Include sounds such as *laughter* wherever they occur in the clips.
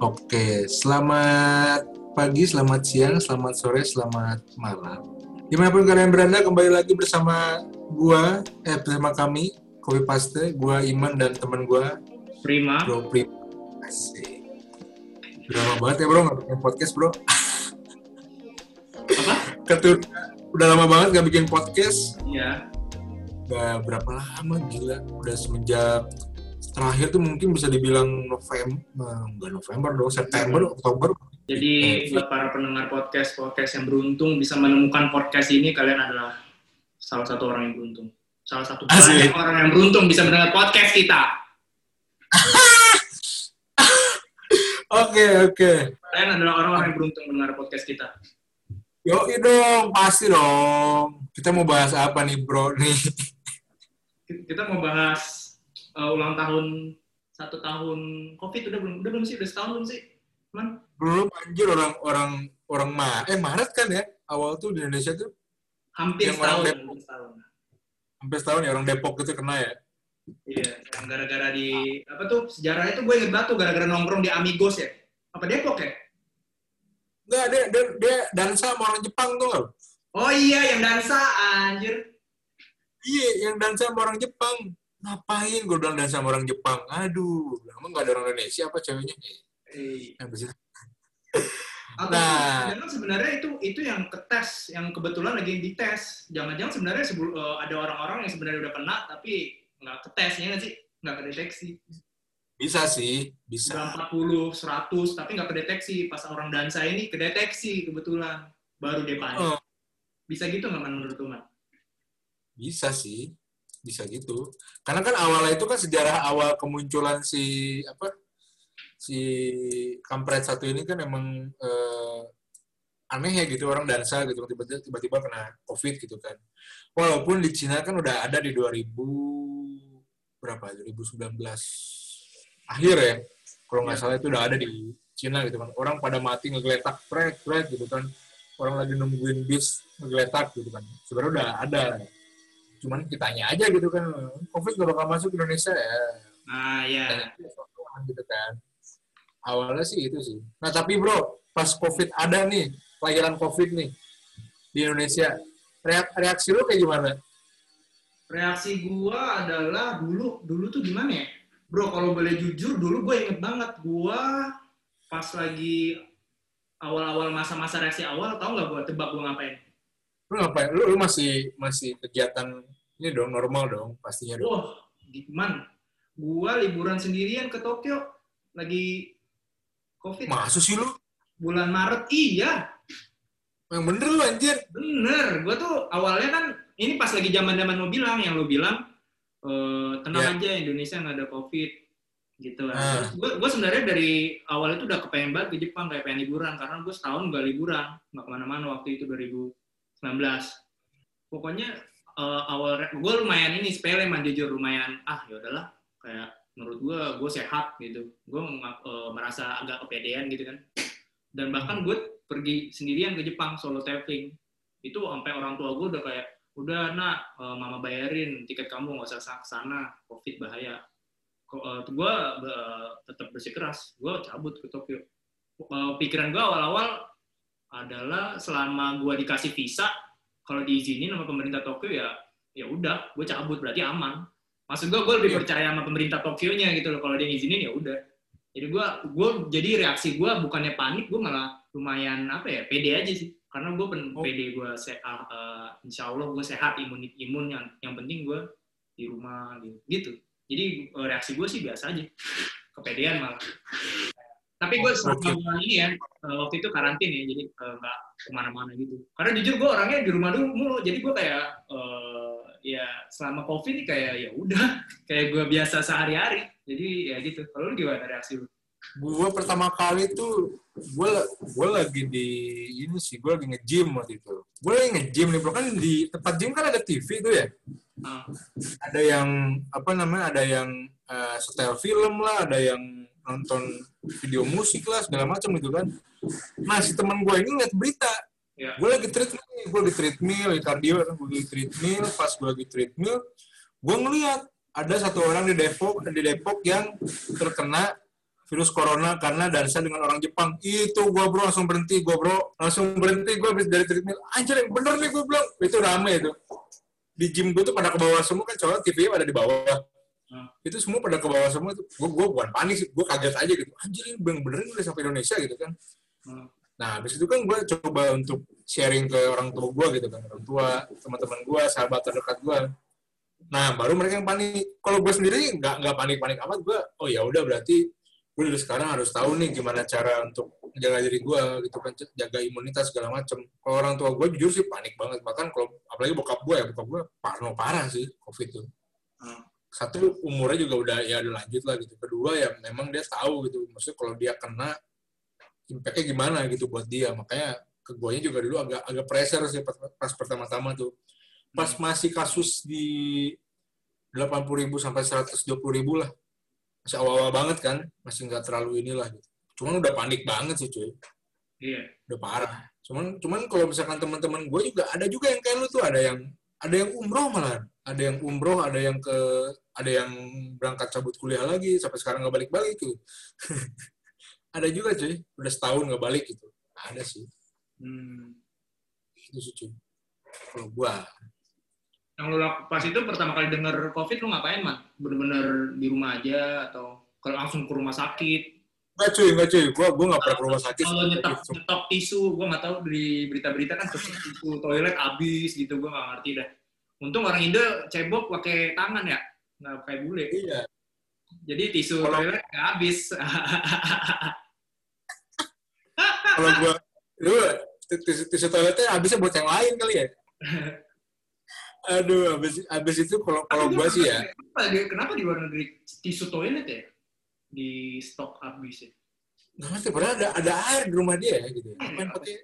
Oke, selamat pagi, selamat siang, selamat sore, selamat malam. Di mana pun kalian berada, kembali lagi bersama gua, eh bersama kami, Kopi Paste, gua Iman dan teman gua, Prima. Bro Prima. Asik. Udah lama banget ya bro, nggak bikin podcast bro. Apa? Ketur, udah lama banget nggak bikin podcast. Iya. Udah berapa lama, gila. Udah semenjak terakhir tuh mungkin bisa dibilang November, enggak November dong, September, Oktober. Jadi buat para pendengar podcast podcast yang beruntung bisa menemukan podcast ini kalian adalah salah satu orang yang beruntung. Salah satu banyak orang yang beruntung bisa mendengar podcast kita. *laughs* Oke, oke. Kalian adalah orang-orang yang beruntung mendengar podcast kita. Yoi dong, pasti dong. Kita mau bahas apa nih bro nih? Kita mau bahas uh, ulang tahun satu tahun COVID udah belum? Udah belum sih? Udah setahun belum sih? Man? Belum anjir orang orang orang Ma eh Maret kan ya awal tuh di Indonesia tuh Hampir Yang orang setahun. Depok. hampir setahun. sampai setahun ya orang Depok gitu kena ya. Iya, yang gara-gara di apa tuh sejarahnya tuh gue inget banget tuh gara-gara nongkrong di Amigos ya. Apa Depok ya? Enggak, dia, dia, dia dansa sama orang Jepang tuh? Oh iya, yang dansa anjir. Iya, yang dansa sama orang Jepang. Ngapain gue bilang dansa sama orang Jepang? Aduh, emang nggak ada orang Indonesia apa ceweknya? Eh. Atau Nah. jangan sebenarnya itu itu yang ketes, yang kebetulan lagi dites. Jangan-jangan sebenarnya sebelum eh, ada orang-orang yang sebenarnya udah kena tapi nggak ketes ya nggak sih? Nggak kedeteksi. Bisa sih, bisa. Udah 40, 100 tapi nggak kedeteksi. Pas orang dansa ini kedeteksi kebetulan. Baru dia panik. Oh, Bisa gitu nggak Man, menurut lu, Man? bisa sih, bisa gitu. Karena kan awalnya itu kan sejarah awal kemunculan si apa si kampret satu ini kan emang eh, aneh ya gitu orang dansa gitu tiba-tiba tiba-tiba kena covid gitu kan. Walaupun di Cina kan udah ada di 2000 berapa 2019 akhir ya. Kalau nggak Ya. salah itu udah ada di Cina gitu kan. Orang pada mati ngegeletak trek trek gitu kan. Orang lagi nungguin bis ngegeletak gitu kan. Sebenarnya udah ada. Cuman kitanya aja gitu kan. Covid gak bakal masuk ke Indonesia ya Nah, ya. gitu kan. Awalnya sih itu sih. Nah tapi bro, pas COVID ada nih, pelajaran COVID nih di Indonesia, reak- reaksi lu kayak gimana? reaksi gua adalah dulu dulu tuh gimana ya bro kalau boleh jujur dulu gue inget banget gua pas lagi awal-awal masa-masa reaksi awal tau nggak gua tebak gua ngapain Lu ngapain? Lu, lu masih masih kegiatan ini dong normal dong pastinya dong. wah gimana gua liburan sendirian ke Tokyo lagi covid Masuk sih lu? bulan Maret iya Yang bener lu anjir. bener gua tuh awalnya kan ini pas lagi zaman zaman lo bilang yang lo bilang eh, tenang aja Indonesia nggak ada covid gitu lah. Ah. Terus gue gue sebenarnya dari awal itu udah kepengen banget ke Jepang kayak pengen liburan karena gue setahun gak liburan nggak ke mana-mana waktu itu 2019. Pokoknya eh, awal gue lumayan ini sepele man jujur lumayan ah ya udahlah. Kayak menurut gue gue sehat gitu. Gue merasa agak kepedean gitu kan. Dan bahkan gue pergi sendirian ke Jepang solo traveling. Itu sampai orang tua gue udah kayak udah nak eh, mama bayarin tiket kamu nggak usah sana covid bahaya. Gue tetap bersikeras. Gue cabut ke Tokyo. Eh, pikiran gue awal-awal adalah selama gue dikasih visa kalau diizinin sama pemerintah Tokyo ya ya udah gue cabut berarti aman. Maksud gue gue lebih Iya. percaya sama pemerintah Tokyo-nya gitu loh kalau dia ngizinin ya udah. Jadi gue gue jadi reaksi gue bukannya panik gue malah lumayan apa ya pede aja sih. Karena gue pen Oh. pede gue sehat uh, insya Allah gue sehat imun imun yang yang penting gue di rumah gitu. Gitu jadi eh, reaksi gue sih biasa aja. Kepedean malah tapi gue selama Oke. bulan ini ya eh, waktu itu karantin ya jadi eh, nggak ke mana-mana gitu karena jujur gue orangnya di rumah dulu mulu jadi gue kayak eh, ya selama covid ini kayak ya udah *laughs* kayak gue biasa sehari-hari jadi ya gitu kalau lu gimana reaksi lu Gue pertama kali tuh gue gue lagi di ini sih gue lagi nge-gym waktu itu. Gue lagi nge-gym nih bro kan di tempat gym kan ada TV tuh ya. Ah, ada yang apa namanya ada yang eh, setel film lah ada yang nonton video musik lah segala macam gitu kan nah si teman gue ini ngeliat berita ya gue lagi treadmill gue lagi treadmill lagi cardio gue lagi treadmill pas gue lagi treadmill gue ngeliat ada satu orang di Depok di Depok yang terkena virus corona karena dansa dengan orang Jepang. Itu gua bro langsung berhenti, gua bro langsung berhenti gua habis dari treadmill. Anjir yang bener nih gua bilang. Itu rame itu. Di gym gua tuh pada ke bawah semua kan soalnya TV pada di bawah. Hmm. Itu semua pada ke bawah semua tuh. Gua gua bukan panik sih, gua kaget aja gitu. Anjir ini bener bener udah sampai Indonesia gitu kan. Hmm. Nah, habis itu kan gue coba untuk sharing ke orang tua gue gitu kan, orang tua, teman-teman gue, sahabat terdekat gue. Nah, baru mereka yang panik. Kalau gue sendiri nggak nggak panik-panik amat, gue, oh ya udah berarti gue dari sekarang harus tahu nih gimana cara untuk menjaga diri gue gitu kan, jaga imunitas segala macem. Kalau orang tua gue jujur sih panik banget, bahkan kalau apalagi bokap gue ya, bokap gue parno parah sih covid itu. Hmm. Satu umurnya juga udah ya udah lanjut lah gitu. Kedua ya memang dia tahu gitu, maksudnya kalau dia kena impact-nya gimana gitu buat dia. Makanya ke guanya juga dulu agak agak pressure sih pas, pas pertama-tama tuh. Pas masih kasus di 80 ribu sampai 120 ribu lah. Masih awal-awal banget kan, masih nggak terlalu inilah gitu. Cuman udah panik banget sih cuy, Iya. udah parah. Cuman cuman kalau misalkan teman-teman gue juga ada juga yang kayak lu tuh ada yang ada yang umroh malah, ada yang umroh, ada yang ke ada yang berangkat cabut kuliah lagi sampai sekarang nggak balik-balik tuh. *laughs* ada juga cuy, udah setahun nggak balik gitu. Ada sih, Hmm. itu sih cuy. Kalau gua, Yang lu laku pas itu pertama kali denger COVID lu ngapain, Man? Bener-bener di rumah aja atau kalau langsung ke rumah sakit? Nggak cuy, nggak cuy, gua gua nggak pernah ke rumah sakit. Kalau nyetok, nyetok tisu, gue nggak tahu di berita-berita kan tisu, toilet habis gitu, gue nggak ngerti dah. Untung orang Indo cebok pakai tangan ya, nggak pakai bule. Iya, Jadi tisu Kalau- toilet nggak habis. *laughs* kalau gua lu tisu, tisu toiletnya habisnya buat yang lain kali ya. *laughs* Aduh, habis habis itu kalau kalau gua gua sih ya, Kenapa, kenapa di luar negeri tisu toilet ya? Di stok habis ya? nggak ngerti padahal ada ada air di rumah dia ya gitu. Hmm, Apa yang sih,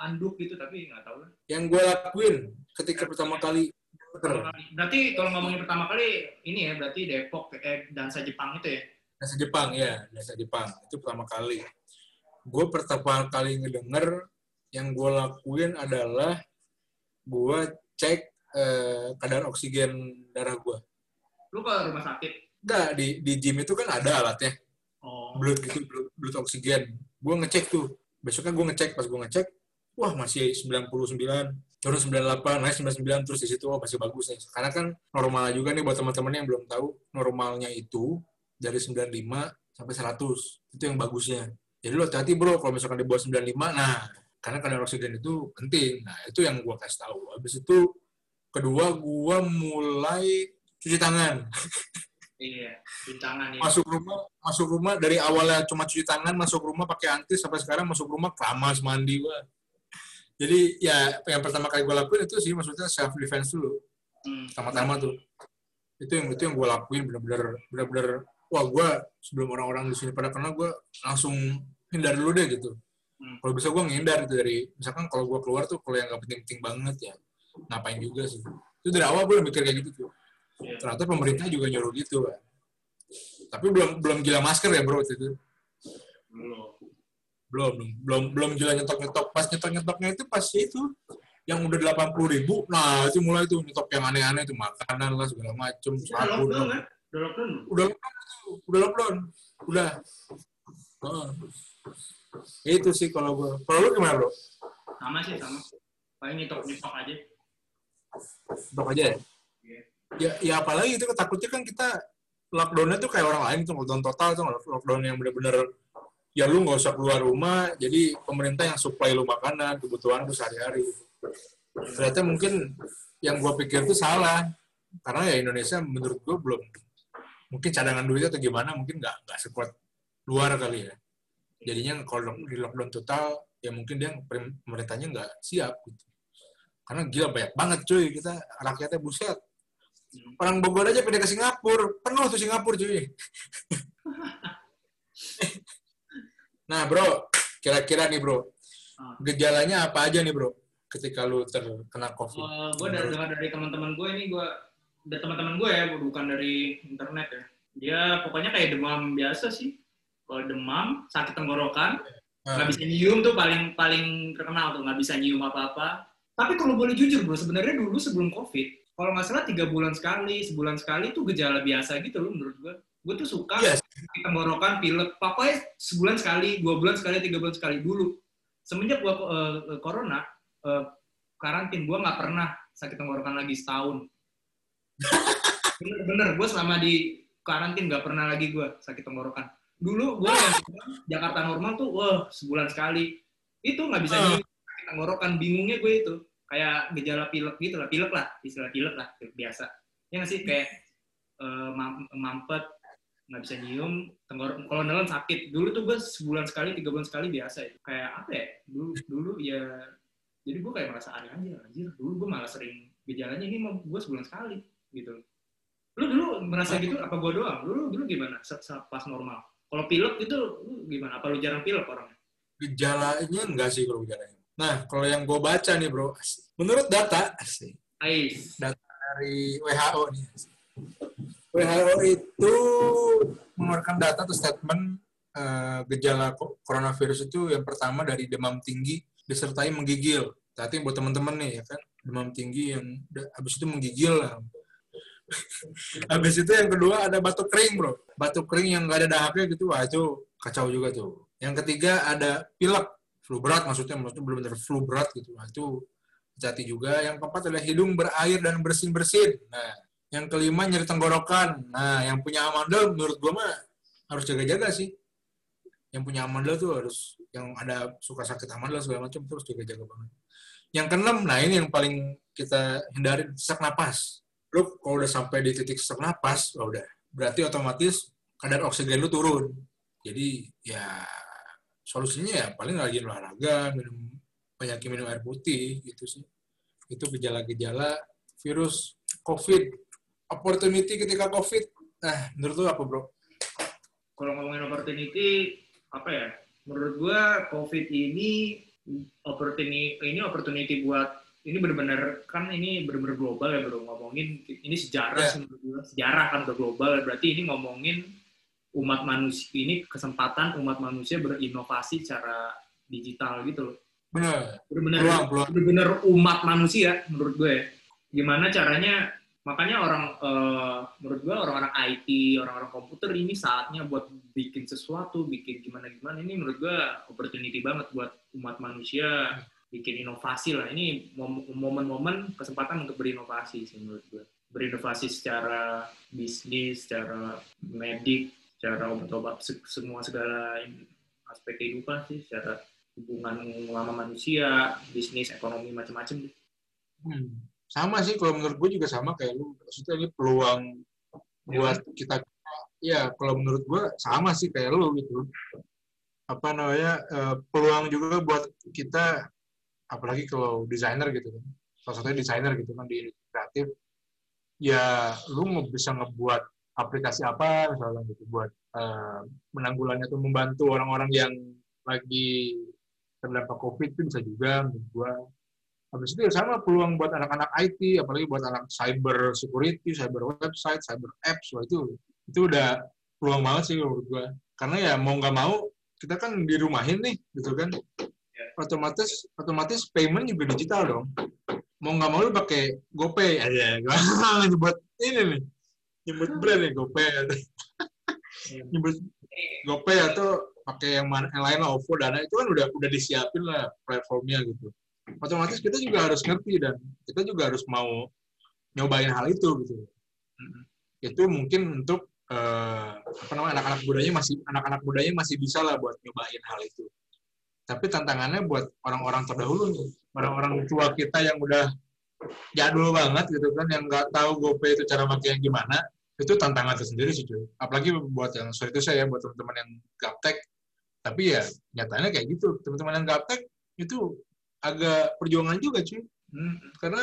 anduk gitu, tapi nggak tahu lah. yang gue lakuin ketika pertama kali Pertama kali. Berarti kalau ngomongin pertama kali, ini ya, berarti Depok, eh, dansa Jepang itu ya? bahasa Jepang ya bahasa Jepang itu pertama kali gue pertama kali ngedenger yang gue lakuin adalah gue cek eh, kadar oksigen darah gue Lu ke rumah sakit? Enggak di di gym itu kan ada alatnya. Oh, blood gitu blood, blood oksigen gue ngecek tuh. Besoknya gue ngecek. Pas gue ngecek wah masih 99 turun 98 naik 99 terus di situ oh masih bagus nih. Karena kan normal juga nih buat teman-teman yang belum tahu normalnya itu dari 95 sampai 100 itu yang bagusnya. Jadi lo hati-hati bro kalau misalkan di bawah 95 nah karena kadar oksigen itu penting. Nah itu yang gue kasih tahu. Habis itu kedua gue mulai cuci tangan *laughs* iya, bintangan ya. masuk rumah masuk rumah dari awalnya cuma cuci tangan masuk rumah pakai antis sampai sekarang masuk rumah keramas mandi gua jadi ya yang pertama kali gue lakuin itu sih maksudnya self defense dulu Hmm. pertama-tama tuh itu yang itu yang gue lakuin bener-bener bener-bener wah gue sebelum orang-orang di sini pada kenal gue langsung hindar dulu deh gitu Hmm. kalau bisa gue ngindar gitu dari misalkan kalau gue keluar tuh kalau yang nggak penting-penting banget ya ngapain juga sih itu dari awal gue udah mikir kayak gitu tuh Iya. ternyata pemerintah juga nyuruh gitu kan tapi belum belum gila masker ya bro waktu itu Belum. belum belum belum gila nyetok nyetok pas nyetok nyetoknya itu pas itu yang udah delapan puluh ribu nah itu mulai tuh nyetok yang aneh-aneh tuh makanan lah segala macem Udah sabun lockdown kan? Udah lockdown. udah lockdown udah lockdown udah Heeh. itu sih kalau gue kalau lu gimana bro Sama sih, sama. Paling nyetok-nyetok aja. nyetok aja ya. Ya ya apalagi itu takutnya kan kita lockdownnya tuh kayak orang lain tuh lockdown total tuh lockdown yang bener-bener ya lu nggak usah keluar rumah jadi pemerintah yang supply lu makanan kebutuhan lu sehari-hari. Ternyata mungkin yang gua pikir tuh salah karena ya Indonesia menurut gua belum mungkin cadangan duitnya atau gimana mungkin nggak nggak sekuat luar kali ya. Jadinya kalau di lockdown total ya mungkin dia pemerintahnya nggak siap gitu. Karena gila banyak banget cuy kita rakyatnya buset. Orang Bogor aja pindah ke Singapura. Penuh tuh Singapura cuy. *laughs* Nah bro. Kira-kira nih bro. Ah. gejalanya apa aja nih bro? Ketika lu terkena covid. Gue dari dengar dari teman-teman gue ini gue dari teman-teman gue ya bukan dari internet ya. Dia pokoknya kayak demam biasa sih. Kalau demam sakit tenggorokan Ah. nggak bisa nyium tuh paling paling terkenal tuh nggak bisa nyium apa apa tapi kalau boleh jujur bro sebenarnya dulu sebelum covid kalau nggak salah tiga bulan sekali sebulan sekali tuh gejala biasa gitu loh menurut gue gue tuh suka Yes. tenggorokan, pilek, pokoknya sebulan sekali, dua bulan sekali, tiga bulan sekali dulu. Semenjak gue corona, eh, karantin, gue nggak pernah sakit tenggorokan lagi setahun. *laughs* Bener-bener, gue selama di karantin nggak pernah lagi gue sakit tenggorokan. Dulu gue yang *laughs* Jakarta normal tuh, wah sebulan sekali. Itu nggak bisa di sakit tenggorokan, bingungnya gue itu. Kayak gejala pilek gitu lah, pilek lah, istilah pilek lah, biasa. Ya nggak sih, kayak mam- mampet, nggak bisa nyium, tenggorok, kalau nelen sakit. Dulu tuh gue sebulan sekali, tiga bulan sekali biasa ya. Kayak apa ya, dulu, dulu ya, jadi gue kayak merasa aneh aja, anjir. Dulu gue malah sering gejalanya ini mah gue sebulan sekali, gitu. Lu dulu merasa gitu, apa gue doang? Dulu dulu gimana, pas normal? Kalau pilek itu, gimana? Apa lu jarang pilek orangnya? Gejalanya enggak sih kalau gejalanya. Nah, kalau yang gue baca nih bro, menurut data asik, Ais. dari WHO nih. WHO itu mengeluarkan data atau statement eh, gejala coronavirus itu yang pertama dari demam tinggi disertai menggigil. Tadi buat teman-teman nih ya kan, demam tinggi yang habis itu menggigil lah. *laughs* habis itu yang kedua ada batuk kering bro, batuk kering yang nggak ada dahaknya gitu, wah itu kacau juga tuh. Yang ketiga ada pilek, flu berat maksudnya, maksudnya belum benar flu berat gitu, wah itu hati juga. Yang keempat adalah hidung berair dan bersin-bersin. Nah, yang kelima nyeri tenggorokan. Nah, yang punya amandel menurut gua mah harus jaga-jaga sih. Yang punya amandel tuh harus yang ada suka sakit amandel segala macam terus jaga-jaga banget. Yang keenam, nah ini yang paling kita hindari sesak napas. Lu kalau udah sampai di titik sesak napas, udah. Berarti otomatis kadar oksigen lu turun. Jadi ya solusinya ya paling rajin olahraga, minum banyak minum air putih gitu sih. Itu gejala-gejala virus COVID. Opportunity ketika COVID. Nah, menurut lu apa, Bro? kalau ngomongin opportunity apa ya menurut gua covid ini opportunity ini opportunity buat ini benar-benar kan ini benar-benar global ya bro ngomongin ini sejarah menurut gua sejarah kan global berarti ini ngomongin umat manusia ini kesempatan umat manusia berinovasi secara digital gitu loh. Benar. benar-benar benar-benar umat manusia menurut gue. Ya. gimana caranya makanya orang eh, menurut gue orang-orang IT orang-orang komputer ini saatnya buat bikin sesuatu bikin gimana gimana ini menurut gue opportunity banget buat umat manusia bikin inovasi lah. Ini mom- momen-momen kesempatan untuk berinovasi sih menurut gue. Berinovasi secara bisnis secara medik secara obat-obat se- semua segala aspek kehidupan sih secara hubungan sama manusia, bisnis, ekonomi macam-macam. Hmm. Sama sih kalau menurut gue juga sama kayak lu. Maksudnya ini peluang buat kita ya kalau menurut gue sama sih kayak lu gitu. Apa namanya? eh, peluang juga buat kita apalagi kalau desainer gitu kan. Salah satunya desainer gitu kan di kreatif. Ya lu bisa ngebuat aplikasi apa misalnya gitu buat eh, menanggulangi atau membantu orang-orang yang lagi terdampak COVID itu bisa juga menurut gua. Habis itu ya sama peluang buat anak-anak IT, apalagi buat anak cyber security, cyber website, cyber apps, wah itu itu udah peluang banget sih menurut gua. Karena ya mau nggak mau kita kan di rumahin nih, gitu kan. Otomatis otomatis payment juga digital dong. Mau nggak mau lu pakai GoPay aja. Gua *laughs* nyebut ini nih. Nyebut brand nih GoPay. nyebut GoPay atau pakai yang mana yang lain lah OVO Dana itu kan udah udah disiapin lah platformnya gitu. Otomatis kita juga harus ngerti dan kita juga harus mau nyobain hal itu gitu. Itu mungkin untuk eh, apa namanya anak-anak mudanya masih anak-anak mudanya masih bisa lah buat nyobain hal itu. Tapi tantangannya buat orang-orang terdahulu nih, orang-orang tua kita yang udah jadul banget gitu kan, yang nggak tahu GoPay itu cara makainya gimana, itu tantangan tersendiri sih cuy. Apalagi buat yang sorry itu saya buat teman-teman yang gaptek, tapi ya nyatanya kayak gitu. Teman-teman yang gaptek itu agak perjuangan juga cuy. Hmm. Karena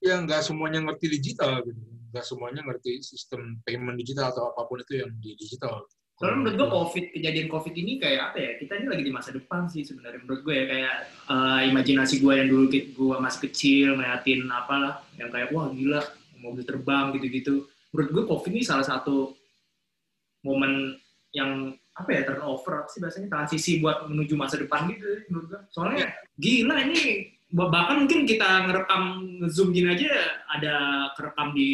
ya nggak semuanya ngerti digital gitu. Nggak semuanya ngerti sistem payment digital atau apa pun itu yang di digital. Soalnya menurut gue COVID, kejadian COVID ini kayak apa ya, kita ini lagi di masa depan sih sebenarnya menurut gue ya, kayak eh, imajinasi gue yang dulu gue masih kecil, ngeliatin apalah, yang kayak wah gila, mobil terbang gitu-gitu. Menurut gue COVID ini salah satu momen yang apa ya turnover apa sih bahasanya transisi buat menuju masa depan gitu menurut gue. Soalnya gila ini bahkan mungkin kita ngerekam zoom gini aja ada kerekam di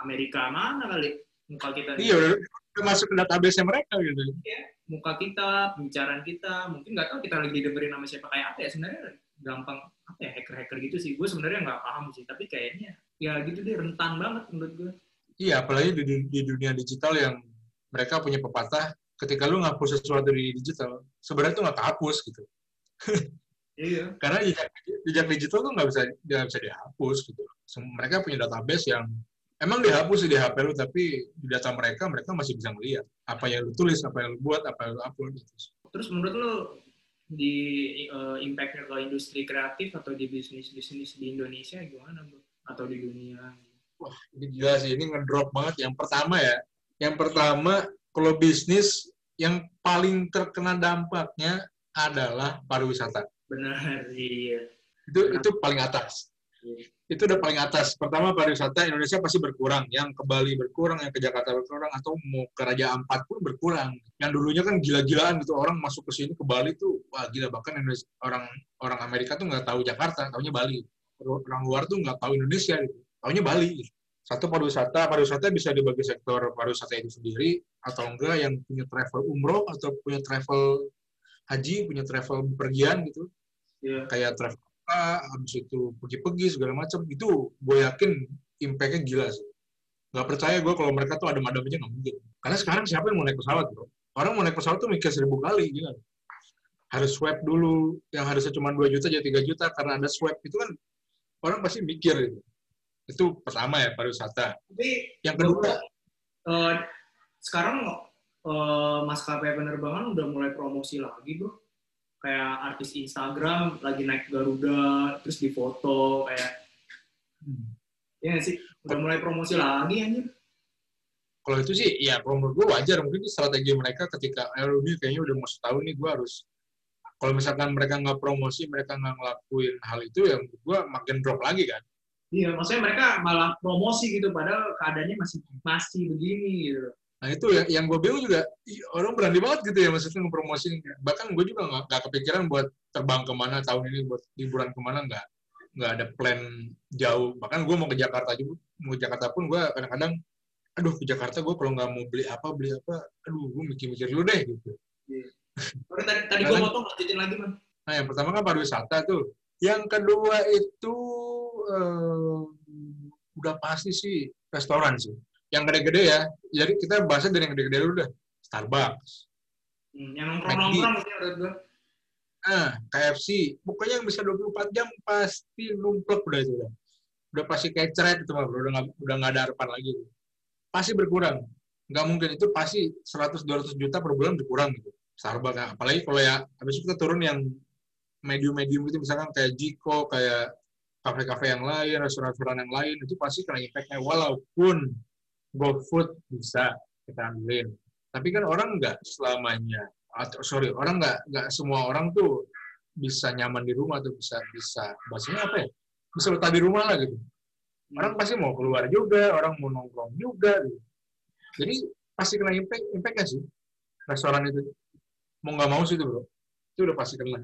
Amerika mana kali muka kita. Iya, masuk ke database mereka gitu. muka kita, pembicaraan kita, mungkin nggak tahu kita lagi didengerin nama siapa kayak apa ya sebenarnya gampang apa ya hacker-hacker gitu sih. Gue sebenarnya nggak paham sih, tapi kayaknya ya gitu deh rentan banget menurut gue. Iya, apalagi di, di dunia digital yang mereka punya pepatah ketika lu ngapus sesuatu di digital, sebenarnya itu nggak kehapus gitu. *laughs* Iya. Karena jejak, jejak digital tuh nggak bisa nggak bisa dihapus gitu. Mereka punya database yang emang dihapus di HP lu, tapi di data mereka mereka masih bisa melihat apa yang lu tulis, apa yang lu buat, apa yang lu upload gitu. Terus menurut lu di uh, impact-nya ke industri kreatif atau di bisnis bisnis di Indonesia gimana bro? Atau di dunia? Wah ini gila sih, ini ngedrop banget. Yang pertama ya, yang pertama kalau bisnis yang paling terkena dampaknya adalah pariwisata. Benar, iya. Itu itu paling atas. Iya. Itu udah paling atas. Pertama pariwisata Indonesia pasti berkurang. Yang ke Bali berkurang, yang ke Jakarta berkurang, atau mau ke Raja Ampat pun berkurang. Yang dulunya kan gila-gilaan gitu orang masuk ke sini ke Bali tuh wah gila bahkan Indonesia, orang orang Amerika tuh nggak tahu Jakarta, tahunya Bali. Orang luar tuh nggak tahu Indonesia gitu. Tahunya Bali. Satu pariwisata, pariwisata bisa dibagi sektor pariwisata itu sendiri atau enggak yang punya travel umroh atau punya travel haji, punya travel bepergian gitu. Yeah. Kayak travel apa, habis itu pergi-pergi segala macam. Itu gue yakin impact-nya gila sih. Gak percaya gue kalau mereka tuh ada madam aja nggak mungkin. Karena sekarang siapa yang mau naik pesawat bro? Orang mau naik pesawat tuh mikir seribu kali gitu. Harus swab dulu, yang harusnya cuma 2 juta jadi 3 juta karena ada swab itu kan orang pasti mikir gitu itu pertama ya pariwisata. Tapi yang kedua, uh, sekarang uh, maskapai penerbangan udah mulai promosi lagi bro. Kayak artis Instagram lagi naik Garuda, terus difoto kayak, hmm. ya sih udah mulai promosi lagi anjir. Kalau itu sih, ya kalau menurut gue wajar. Mungkin strategi mereka ketika Aerobi kayaknya udah mau setahun nih, gue harus kalau misalkan mereka nggak promosi, mereka nggak ngelakuin hal itu, ya gue makin drop lagi kan. Iya, maksudnya mereka malah promosi gitu, padahal keadaannya masih masih begini gitu. Nah itu ya, yang gue bingung juga, orang berani banget gitu ya maksudnya ngepromosin. Bahkan gue juga nggak, nggak kepikiran buat terbang ke mana tahun ini, buat liburan ke mana, nggak. Nggak ada plan jauh. Bahkan gue mau ke Jakarta juga, mau ke Jakarta pun gue kadang-kadang, aduh ke Jakarta gue kalau nggak mau beli apa, beli apa, aduh gue mikir-mikir dulu deh gitu. Iya. tadi, tadi gue mau lanjutin lagi, Man. Nah yang pertama kan pariwisata tuh. Yang kedua itu uh, udah pasti sih restoran sih. Yang gede-gede ya. Jadi kita bahasnya dari yang gede-gede dulu dah. Starbucks. Hmm, yang nongkrong-nongkrong sih gue. Nah, KFC. Pokoknya yang bisa 24 jam pasti numplek udah itu. Udah, udah pasti kayak ceret itu mah, udah nggak udah nggak ada harapan lagi. Pasti berkurang. Nggak mungkin itu pasti 100-200 juta per bulan berkurang gitu. Starbucks. Nah, apalagi kalau ya habis itu kita turun yang medium-medium itu misalkan kayak Jiko, kayak kafe-kafe yang lain, restoran-restoran yang lain, itu pasti kena impact-nya. Walaupun GoFood bisa kita ambilin. Tapi kan orang nggak selamanya, atau sorry, orang nggak nggak semua orang tuh bisa nyaman di rumah tuh bisa bisa bahasanya apa ya? Bisa betah di rumah lah gitu. Orang pasti mau keluar juga, orang mau nongkrong juga. Gitu. Jadi pasti kena impact, impact sih restoran itu. Mau nggak mau sih itu bro, itu udah pasti kena.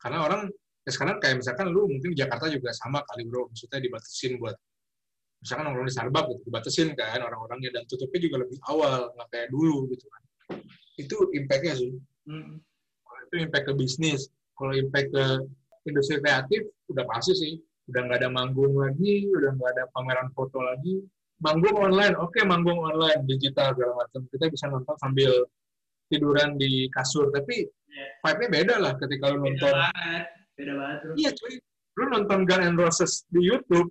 Karena orang ya sekarang kayak misalkan lu mungkin di Jakarta juga sama kali bro maksudnya dibatasin buat misalkan orang di Starbucks gitu dibatasin kan orang-orangnya dan tutupnya juga lebih awal nggak kayak dulu gitu kan itu impactnya sih hmm. itu impact ke bisnis kalau impact ke industri kreatif udah pasti sih udah nggak ada manggung lagi udah nggak ada pameran foto lagi manggung online oke okay, manggung online digital segala macam kita bisa nonton sambil tiduran di kasur tapi yeah. vibe-nya beda lah ketika lu nonton Beda banget bro. Iya cuy. Lu nonton Gun and Roses di YouTube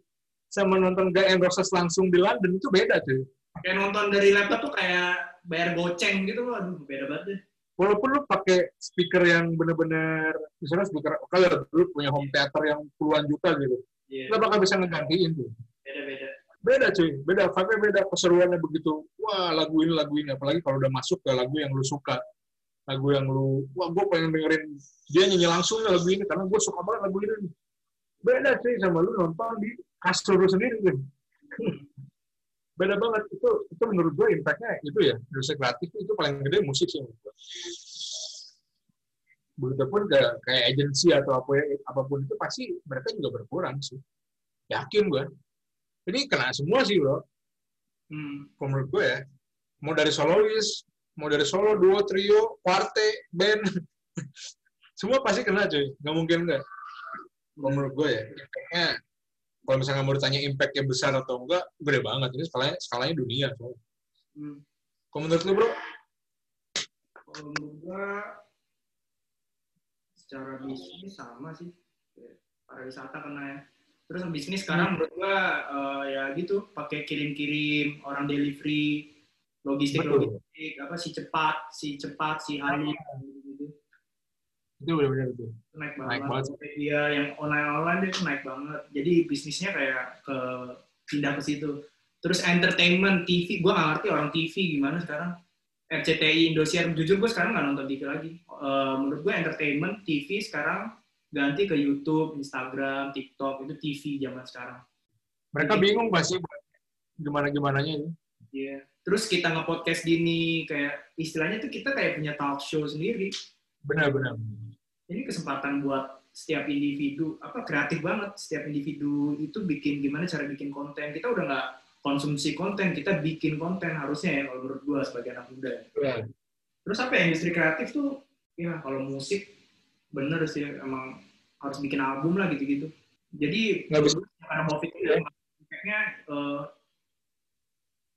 sama nonton Gun and Roses langsung di London itu beda cuy. Kayak nonton dari laptop tuh kayak bayar goceng gitu loh. Aduh, beda banget deh. Walaupun lu pakai speaker yang bener-bener, misalnya speaker, kalau lu punya home theater yang puluhan juta gitu, yeah. lu bakal bisa ngegantiin tuh. Beda-beda. Beda cuy, beda. Fakta beda, keseruannya begitu. Wah, lagu ini, lagu ini. Apalagi kalau udah masuk ke lagu yang lu suka lagu yang lu wah gue pengen dengerin dia nyanyi langsung lagu ini karena gue suka banget lagu ini beda sih sama lu nonton di kasur sendiri kan beda banget. Itu itu menurut gue impactnya itu ya. Industri kreatif itu paling gede musik sih menurut gue begitu pun kayak, agensi atau apa apa pun itu pasti mereka juga berkurang sih. Yakin gue ini kena semua sih bro. Hmm. menurut gue ya. Mau dari solois mau dari solo duo trio kuarte band. *laughs* Semua pasti kena cuy. Nggak mungkin nggak. Kalau menurut gue ya kalau misalnya mau ditanya impactnya besar atau enggak gede banget ini skalanya skalanya dunia soalnya. Hmm. kalau menurut lu bro Kalau menurut gua secara bisnis sama sih. Pariwisata kena ya. Terus bisnis sekarang menurut gua eh, ya gitu pakai kirim-kirim orang delivery logistik Betul. logistik apa si cepat si cepat si hari gitu itu benar-benar itu naik banget. Naik banget. Tokopedia yang online online itu naik banget. Jadi bisnisnya kayak ke pindah ke situ. Terus entertainment TV, gua nggak ngerti orang TV gimana sekarang. RCTI Indosiar, jujur gue sekarang nggak nonton TV lagi. Eh, menurut gue entertainment TV sekarang ganti ke YouTube, Instagram, TikTok itu TV zaman sekarang. mereka bingung pasti gimana gimananya ini Iya. Terus kita nge-podcast gini kayak istilahnya tuh kita kayak punya talk show sendiri. benar-benar ini kesempatan buat setiap individu apa kreatif banget. Setiap individu itu bikin gimana cara bikin konten. Kita udah nggak konsumsi konten kita bikin konten harusnya ya kalau menurut gua sebagai anak muda. Ya. terus apa ya industri kreatif tuh ya kalau musik bener sih emang harus bikin album lah gitu-gitu. Jadi nggak bisa. karena covid ini impactnya eh,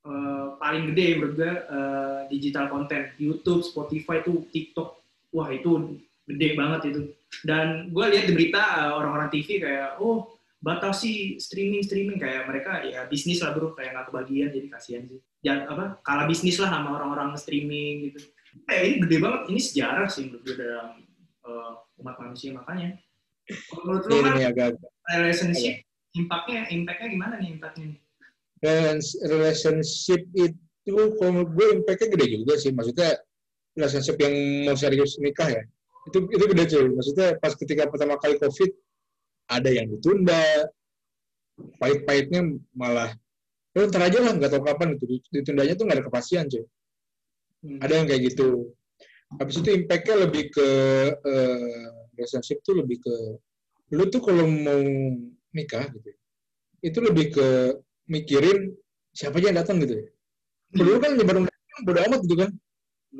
eh, paling gede menurut gue eh, digital konten YouTube Spotify tuh TikTok. Wah itu gede banget itu. Dan gue lihat di berita eh, orang-orang TV kayak oh batasi streaming streaming. Kayak mereka ya bisnis lah bro. Kayak nggak kebagian jadi kasihan sih. Jangan apa kalah bisnis lah sama orang-orang streaming gitu. Eh ini gede banget. Ini sejarah sih menurut gue dalam eh, umat manusia. Makanya menurut lu ini agak relationship impactnya impactnya gimana nih impactnya nih? Relationship itu kalau gue impactnya gede juga sih. Maksudnya relationship yang mau serius nikah ya itu itu gede cuy. Maksudnya pas ketika pertama kali covid ada yang ditunda. Pahit-pahitnya malah oh, ntar aja lah nggak tahu kapan itu ditundanya tuh nggak ada kepastian cuy. Hmm. ada yang kayak gitu. Habis itu impactnya lebih ke eh, relationship tuh lebih ke lu tuh kalau mau nikah gitu itu lebih ke mikirin siapa aja yang datang gitu ya. Dulu kan nyebar undangan bodo amat gitu kan.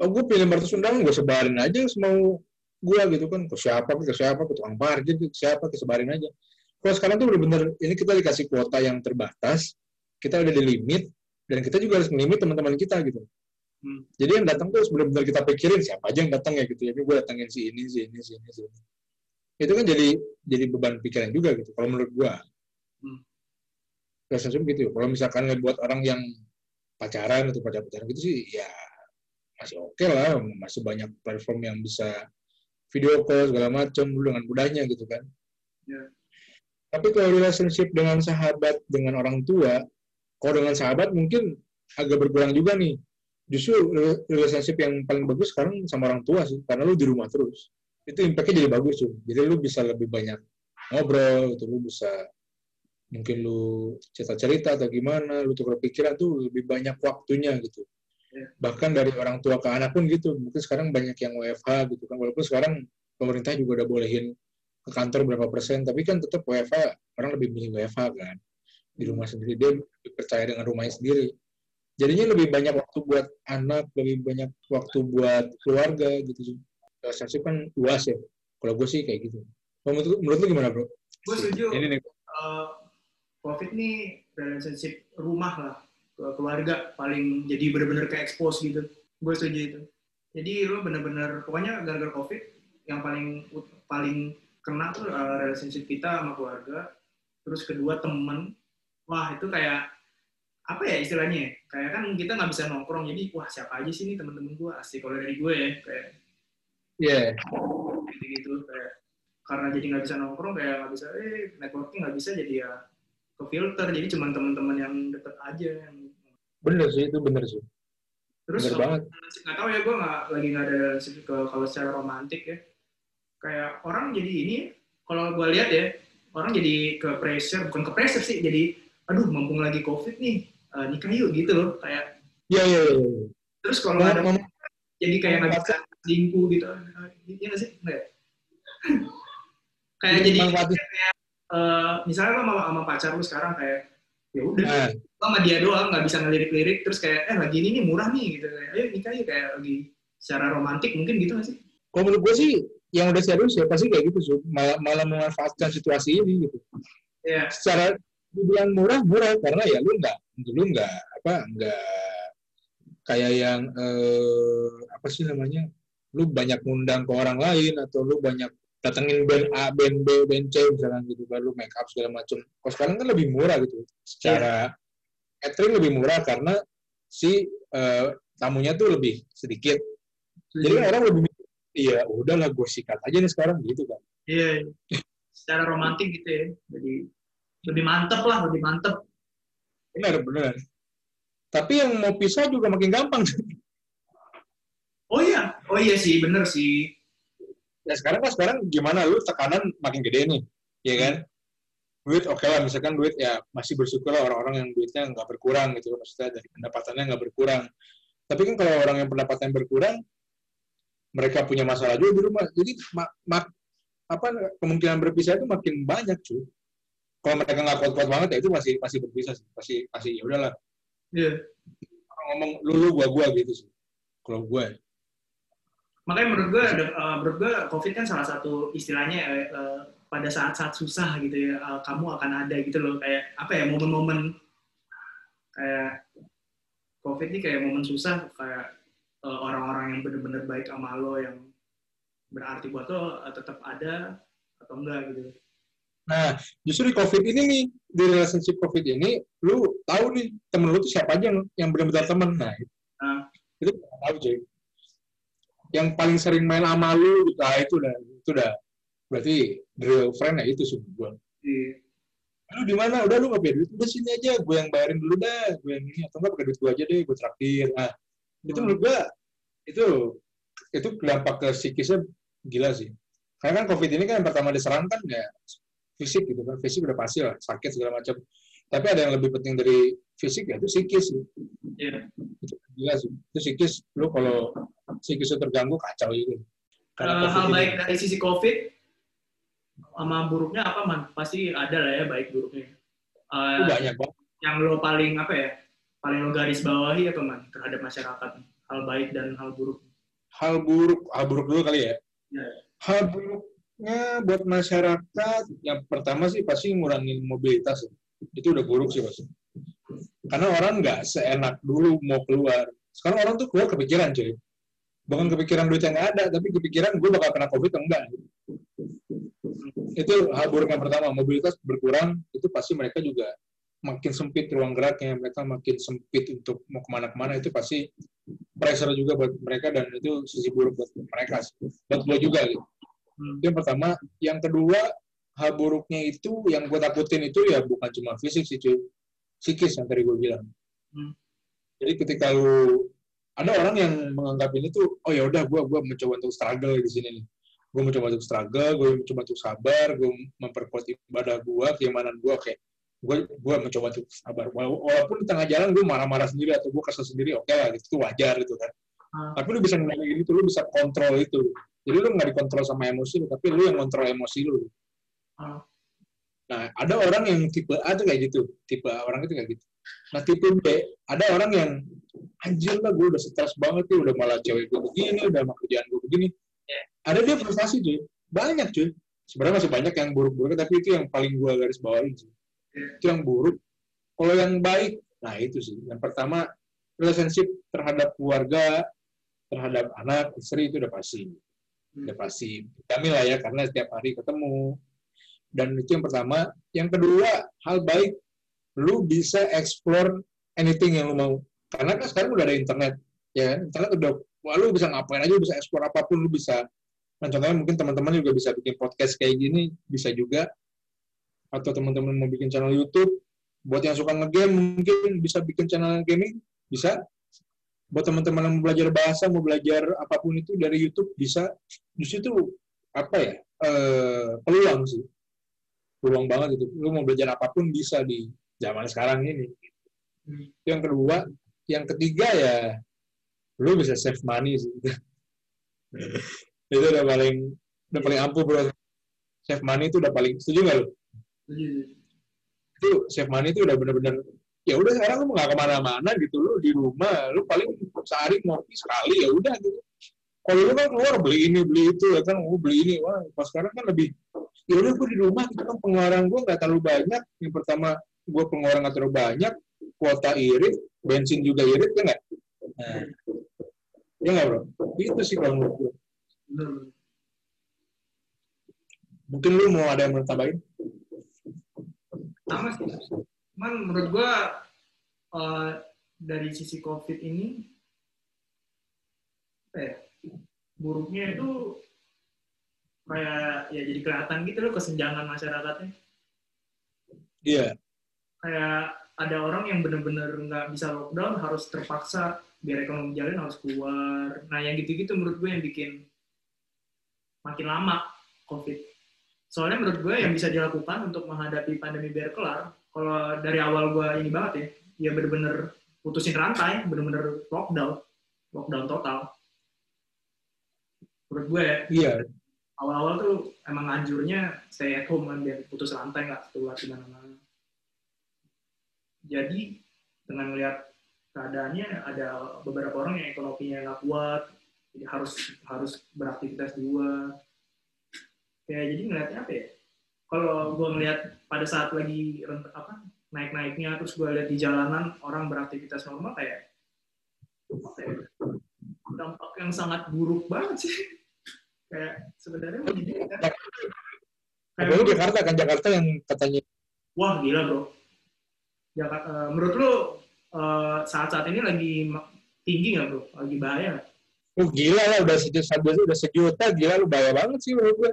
Oh gue pilih 500 undangan gue sebarin aja semau gue gitu kan ke siapa ke siapa ke tukang parkir ke siapa ke sebarin aja. Kalau sekarang tuh bener-bener ini kita dikasih kuota yang terbatas kita udah di limit dan kita juga harus melimit teman-teman kita gitu. Hmm. jadi yang datang tuh benar-benar kita pikirin siapa aja yang datang ya gitu ya. Ini gue datangin si ini si ini si ini si ini. Itu kan jadi jadi beban pikiran juga gitu kalau menurut gue Hmm. relationship gitu kalau misalkan buat orang yang pacaran atau pacar-pacaran gitu sih ya masih oke lah masih banyak platform yang bisa video call segala macam dulu dengan mudahnya gitu kan Ya. tapi kalau relationship dengan sahabat dengan orang tua kalau dengan sahabat mungkin agak berkurang juga nih justru re- relationship yang paling bagus sekarang sama orang tua sih karena lu di rumah terus itu impactnya jadi bagus tuh jadi lu bisa lebih banyak ngobrol gitu lu bisa mungkin lu cerita-cerita atau gimana lu tukar pikiran tuh lebih banyak waktunya gitu. Bahkan dari orang tua ke anak pun gitu. Mungkin sekarang banyak yang WFH gitu kan. Walaupun sekarang pemerintah juga udah bolehin ke kantor berapa persen. Tapi kan tetap WFH orang lebih milih WFH kan. Di rumah sendiri. Dia lebih percaya dengan rumahnya sendiri. Jadinya lebih banyak waktu buat anak lebih banyak waktu buat keluarga gitu. Sih kan luas ya. Kalau gue sih kayak gitu. Menurut, menurut lu gimana bro? Gue setuju. ini nih Eh, COVID nih relationship rumah lah keluarga paling jadi bener-bener ke expose gitu. Gue setuju itu. Jadi lo bener-bener pokoknya gara-gara COVID yang paling paling kena tuh eh, relationship kita sama keluarga. Terus kedua temen. Wah itu kayak apa ya istilahnya ya? Kayak kan kita nggak bisa nongkrong jadi wah siapa aja sih nih temen-temen gue asik kalau dari gue ya kayak Iya, gitu gitu kayak karena jadi nggak bisa nongkrong kayak nggak bisa eh networking nggak bisa jadi ya ke filter jadi cuma teman-teman yang deket aja yang bener sih itu bener sih. Terus bener banget. nggak tahu ya gue nggak lagi nggak ada ke kalau secara romantik ya. Kayak orang jadi ini kalau gue lihat ya orang jadi ke pressure bukan ke pressure sih jadi aduh mumpung lagi covid nih eh, nikah yuk gitu loh kayak iya iya iya iya. terus kalau ada Mem- jadi kayak nggak bisa selingkuh gitu. Iya nggak sih? Nggak ya? *laughs* kayak jadi manfaatin eh, misalnya lo sama, sama pacar lu sekarang kayak ya udah. Nah, sama dia doang nggak bisa ngelirik-lirik terus kayak eh lagi ini nih murah nih gitu kayak ayo nikah ya kayak lagi secara romantik mungkin gitu nggak sih Kalau menurut gue sih yang udah serius ya pasti kayak gitu sih. Malah, malah memanfaatkan situasi ini gitu. Iya. Secara dibilang murah murah karena ya lu nggak lu nggak apa nggak kayak yang eh, apa sih namanya lu banyak ngundang ke orang lain atau lu banyak datengin band A, band B, band C misalnya gitu baru make up segala macam. Kalau sekarang kan lebih murah gitu. Secara catering lebih murah karena si eh, tamunya tuh lebih sedikit. Jadi kan orang lebih mikir, iya udahlah gue sikat aja nih sekarang gitu kan. Iya. Secara romantis gitu ya. Jadi lebih mantep lah, lebih mantep. Benar, benar. Tapi yang mau pisah juga makin gampang. Oh iya, oh iya sih, bener sih. ya sekarang kan sekarang gimana lu tekanan makin gede nih, ya kan? Duit oke lah, misalkan duit ya masih bersyukur lah orang-orang yang duitnya nggak berkurang gitu, maksudnya dari pendapatannya nggak berkurang. Tapi kan kalau orang yang pendapatannya berkurang, mereka punya masalah juga di rumah. Jadi ma- ma- apa kemungkinan berpisah itu makin banyak cuy. Kalau mereka nggak kuat-kuat banget ya itu masih masih berpisah sih, masih masih ya udahlah. Iya. Orang ngomong lu lu gua gua gitu sih. Kalau gue Makanya menurut gue, ada, eh, menurut gue COVID kan salah satu istilahnya eh, pada saat-saat susah gitu ya, eh, kamu akan ada gitu loh. Kayak apa ya, momen-momen kayak COVID ini kayak momen susah, kayak eh, orang-orang yang bener-bener baik sama lo, yang berarti buat lo eh, tetap ada atau enggak gitu. Nah, justru di COVID ini nih, di relationship COVID ini, lu tahu nih temen lu tuh siapa aja yang, yang benar-benar temen. Nah, itu, Nah. itu tahu cuy. Yang paling sering main sama lu, gitu, nah, itu udah, itu udah, berarti the real friend ya itu sih gue. Iya. Lu di mana? Udah lu nggak punya duit, udah sini aja, gue yang bayarin dulu dah, gue yang ini atau enggak pakai duit gue aja deh, gue traktir. Nah, itu Hmm. menurut gue itu itu dampak ke psikisnya gila sih. Karena kan COVID ini kan yang pertama diserang kan ya fisik gitu kan, fisik udah pasti lah, sakit segala macam. Tapi ada yang lebih penting dari fisik ya itu psikis sih. Iya. Itu gila sih. Itu psikis, lu kalau psikisnya terganggu kacau gitu. Eh, hal baik dari sisi COVID sama buruknya apa man? Pasti ada lah ya baik buruknya. Itu banyak banget. yang lo paling apa ya? Paling lo garis bawahi apa man terhadap masyarakat? Hal baik dan hal buruk. Hal buruk, hal buruk dulu kali ya. Ya. Hal buruknya buat masyarakat, yang pertama sih pasti ngurangin mobilitas. Itu udah buruk sih pasti. Karena orang nggak seenak dulu mau keluar. Sekarang orang tuh keluar kepikiran, cuy. Bukan kepikiran duit yang ada, tapi kepikiran gue bakal kena COVID atau enggak. Itu hal buruk yang pertama, mobilitas berkurang, itu pasti mereka juga makin sempit ruang geraknya, mereka makin sempit untuk mau ke mana-kemana, itu pasti pressure juga buat mereka, dan itu sisi buruk buat mereka, buat gue juga gitu. Hmm. Itu yang pertama. Yang kedua, hal buruknya itu yang gue takutin itu ya bukan cuma fisik sih cuy. Psikis yang tadi gue bilang. Hmm. Jadi ketika lu ada orang yang menganggap ini tuh oh ya udah gue gua mencoba untuk struggle di sini nih. Gue mencoba untuk struggle, gue mencoba untuk sabar, gue memperkuat ibadah gue, keimanan gue oke. Gue gue mencoba untuk sabar. Wala- Walaupun di tengah jalan gue marah-marah sendiri atau gue kesel sendiri, oke lah, itu wajar gitu kan. Ah. Tapi lu bisa ngendaliin itu, lu bisa kontrol itu. Jadi lu nggak dikontrol sama emosi lu, tapi lu yang kontrol emosi lu. Ah. Nah, ada orang yang tipe A tuh kayak gitu. Tipe A orang itu kayak gitu. Nah, tipe B, ada orang yang anjir lah gue udah stres banget tuh, udah malah cewek gue begini, udah sama kerjaan gue begini. Ada dia frustasi cuy. Banyak cuy. Sebenarnya masih banyak yang buruk-buruk, tapi itu yang paling gue garis bawain sih. Itu yang buruk. Kalau yang baik, nah itu sih. Yang pertama, relationship terhadap keluarga, terhadap anak, istri itu udah pasti udah pasti kami lah ya karena setiap hari ketemu dan itu yang pertama yang kedua hal baik lu bisa explore anything yang lu mau karena kan sekarang udah ada internet ya kan? internet udah wah lu bisa ngapain aja lu bisa explore apa pun lu bisa. Nah contohnya mungkin teman-teman juga bisa bikin podcast kayak gini bisa juga. Atau teman-teman mau bikin channel YouTube buat yang suka ngegame mungkin bisa bikin channel gaming bisa. Buat teman-teman yang mau belajar bahasa mau belajar apa pun itu dari YouTube bisa. Justru itu apa ya eh, peluang sih. Peluang banget itu. Lu mau belajar apa pun bisa di zaman sekarang ini. Hmm. Itu yang kedua yang ketiga ya lu bisa save money sih. Itu udah paling udah paling ampuh bro. Save money itu udah paling setuju nggak lu? Setuju. itu save money itu udah bener-bener ya udah sekarang lu nggak ke mana-mana gitu lu di rumah lu paling sehari ngopi sekali ya udah gitu. Kalau lu kan keluar beli ini beli itu ya kan oh, beli ini. Wah pas sekarang kan lebih ya udah gue di rumah gitu kan pengeluaran gue nggak terlalu banyak. Yang pertama gue pengeluaran nggak terlalu banyak kuota irit bensin juga irit ya nggak nah, ya nggak bro? Itu sih kalau menurut gue mungkin lu mau ada yang mau tambahin? Sama sih. Cuman menurut gua uh, dari sisi covid ini eh buruknya itu kayak ya jadi kelihatan gitu loh kesenjangan masyarakatnya. Iya. Yeah. kayak ada orang yang benar-benar nggak bisa lockdown harus terpaksa biar ekonomi jalan harus keluar. Nah yang gitu-gitu menurut gue yang bikin makin lama covid. Soalnya menurut gue yang bisa dilakukan untuk menghadapi pandemi biar kelar kalau dari awal gue ini banget ya ya bener-bener putusin rantai bener-bener lockdown lockdown total. Menurut gue ya. Iya. Awal-awal tuh emang anjurnya stay at home kan biar putus rantai nggak keluar di mana-mana jadi dengan melihat keadaannya ada beberapa orang yang ekonominya nggak kuat jadi harus harus beraktivitas di luar. Kayak jadi ngeliatnya apa ya? Kalau gue ngeliat pada saat lagi apa naik-naiknya terus gue lihat di jalanan orang beraktivitas normal kayak apa ya, dampak yang sangat buruk banget sih. *laughs* Kayak sebenarnya menyedihkan kayak Jakarta kan Jakarta yang katanya wah gila bro. Jakarta uh, menurut lo saat-saat ini lagi tinggi nggak bro lagi bahaya gak? Oh gila lah udah sejuta, udah sejuta gila lu bahaya banget sih menurut gue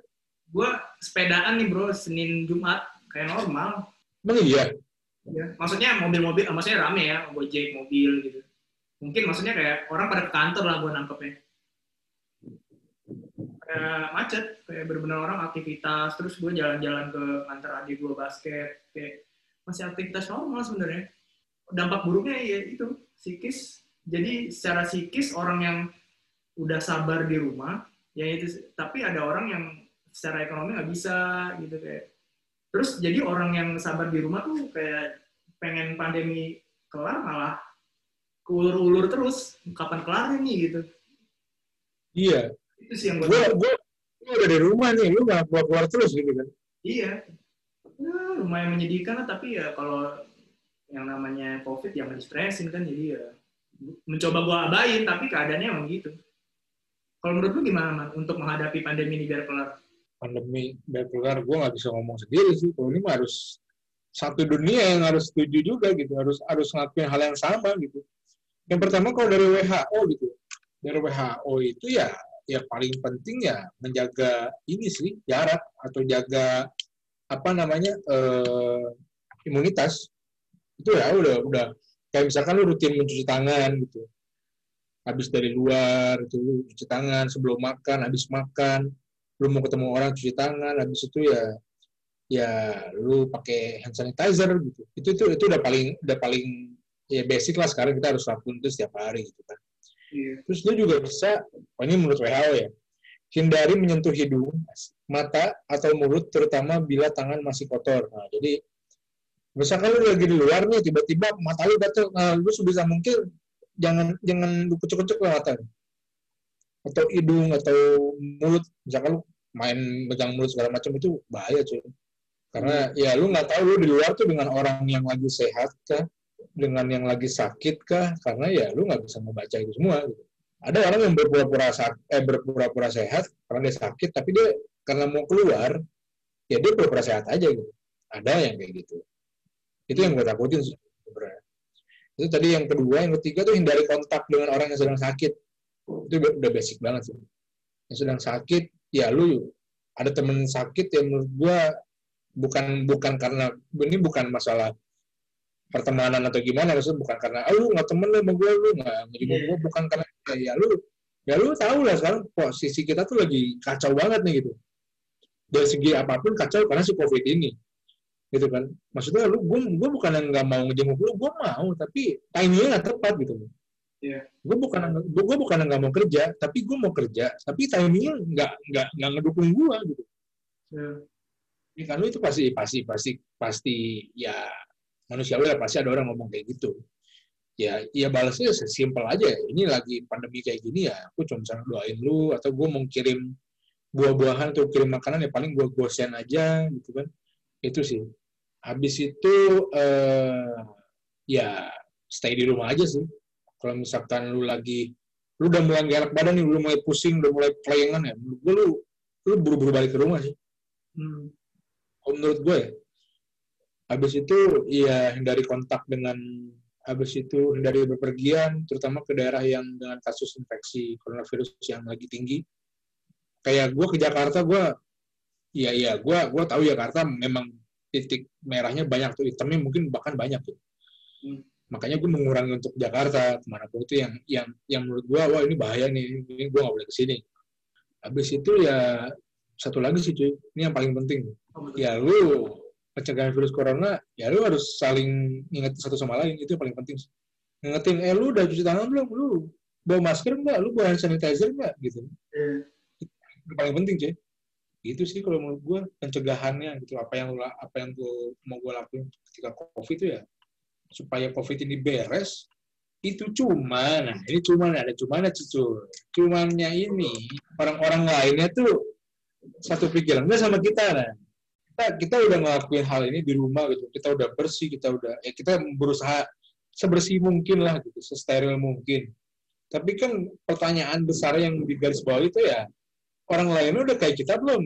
gue sepedaan nih bro Senin Jumat kayak normal. Emang iya? Ya, maksudnya mobil-mobil, maksudnya rame ya, gojek mobil gitu. Mungkin maksudnya kayak orang pada ke kantor lah gue nangkepnya. Kayak macet, kayak benar-benar orang aktivitas, terus gue jalan-jalan ke kantor adik gue basket, kayak masih aktivitas normal sebenarnya. Dampak buruknya ya itu, psikis. Jadi secara psikis orang yang udah sabar di rumah, ya itu, tapi ada orang yang secara ekonomi nggak bisa gitu kayak. Terus jadi orang yang sabar di rumah tuh kayak pengen pandemi kelar malah ulur-ulur terus. Kapan kelar nih gitu. Iya. Itu sih yang gue gue gue udah di rumah nih lu nggak keluar keluar terus gitu kan? Iya. Nah, lumayan menyedihkan lah tapi ya kalau yang namanya covid yang stressin kan jadi ya mencoba gue abain tapi keadaannya emang gitu. Kalau menurut lu gimana man untuk menghadapi pandemi ini biar kelar? Pandemi keluar gue nggak bisa ngomong sendiri sih. Kalau ini mah harus satu dunia yang harus setuju juga gitu harus harus ngelakuin hal yang sama gitu. Yang pertama kalau dari WHO gitu dari WHO itu ya ya paling penting ya menjaga ini sih jarak atau jaga apa namanya eh, imunitas itu ya udah udah. Kayak misalkan lu rutin mencuci tangan gitu. Habis dari luar itu cuci tangan sebelum makan habis makan. Lu mau ketemu orang cuci tangan. Habis itu ya ya lu pakai hand sanitizer gitu. Itu itu itu udah paling udah paling ya basic lah. Sekarang kita harus lakukan itu setiap hari gitu kan. Yeah. terus lu juga bisa oh ini menurut WHO ya hindari menyentuh hidung mata atau mulut terutama bila tangan masih kotor. Nah jadi misalkan lu lagi di luar nih tiba-tiba mata lu gatel nah, lu sebisa mungkin jangan jangan lu kucuk-kucuk mata atau hidung atau mulut. Misalkan lu main megang mulut segala macam itu bahaya cuy. Karena ya lu nggak tahu lu di luar tuh dengan orang yang lagi sehat kah dengan yang lagi sakit kah karena ya lu nggak bisa membaca itu semua gitu. ada orang yang berpura-pura eh berpura-pura sehat karena dia sakit tapi dia karena mau keluar ya dia berpura sehat aja gitu. Ada yang kayak gitu itu yang gue takutin sebenarnya. Itu tadi yang kedua yang ketiga tuh hindari kontak dengan orang yang sedang sakit. Itu udah basic banget sih. Yang sedang sakit ya lu ada temen sakit yang menurut gua bukan bukan karena ini bukan masalah pertemanan atau gimana maksudnya bukan karena ah, lu nggak temen lu sama gue lu nggak yeah. gue bukan karena ya lu ya lu tahu lah sekarang posisi kita tuh lagi kacau banget nih gitu. Dari segi apa pun kacau karena si covid ini gitu kan maksudnya lu gue gue bukan yang nggak mau ngejenguk lu gue mau tapi timingnya nggak tepat gitu Yeah. Gue bukan gue bukan nggak mau kerja, tapi gue mau kerja, tapi timingnya nggak nggak nggak ngedukung gue gitu. Yeah. Ya, kan itu pasti pasti pasti pasti ya manusiawi lah pasti ada orang ngomong kayak gitu ya ya balasnya sesimpel aja ini lagi pandemi kayak gini ya aku cuma bisa doain lu atau gue mau kirim buah-buahan atau kirim makanan ya paling gue gosen aja gitu kan itu sih habis itu eh, ya stay di rumah aja sih kalau misalkan lu lagi lu udah mulai gerak badan nih, lu mulai pusing, udah mulai kelengan ya, menurut gue lu, lu buru-buru balik ke rumah sih. Hmm. Kalau menurut gue ya. Habis itu ya hindari kontak dengan habis itu hindari bepergian, terutama ke daerah yang dengan kasus infeksi coronavirus yang lagi tinggi. Kayak gue ke Jakarta, gue, iya iya, gue gue tahu Jakarta memang titik merahnya banyak tuh, hitamnya mungkin bahkan banyak tuh. Hmm. Makanya gue mengurangi untuk Jakarta ke mana pun itu yang yang yang menurut gue wah ini bahaya nih ini gue gak boleh ke sini habis itu ya satu lagi sih cuy. Ini yang paling penting. Ya lu pencegahan virus corona ya lu harus saling ingat satu sama lain. Itu yang paling penting ngingetin eh lu udah cuci tangan belum? Lu bawa masker enggak lu bawa hand sanitizer enggak gitu. Yeah. itu paling penting cuy itu sih kalau menurut gue pencegahannya gitu apa yang apa yang gue mau gue lakuin ketika covid itu ya supaya COVID ini beres, itu cuma, nah ini cuma ada cuma ada cucu. Cumannya ini orang-orang lainnya tuh satu pikiran nggak sama kita nah. Kita kita udah ngelakuin hal ini di rumah gitu. Kita udah bersih, kita udah eh kita berusaha sebersih mungkin lah gitu, sesteril mungkin. Tapi kan pertanyaan besar yang di garis bawah itu ya orang lainnya udah kayak kita belum?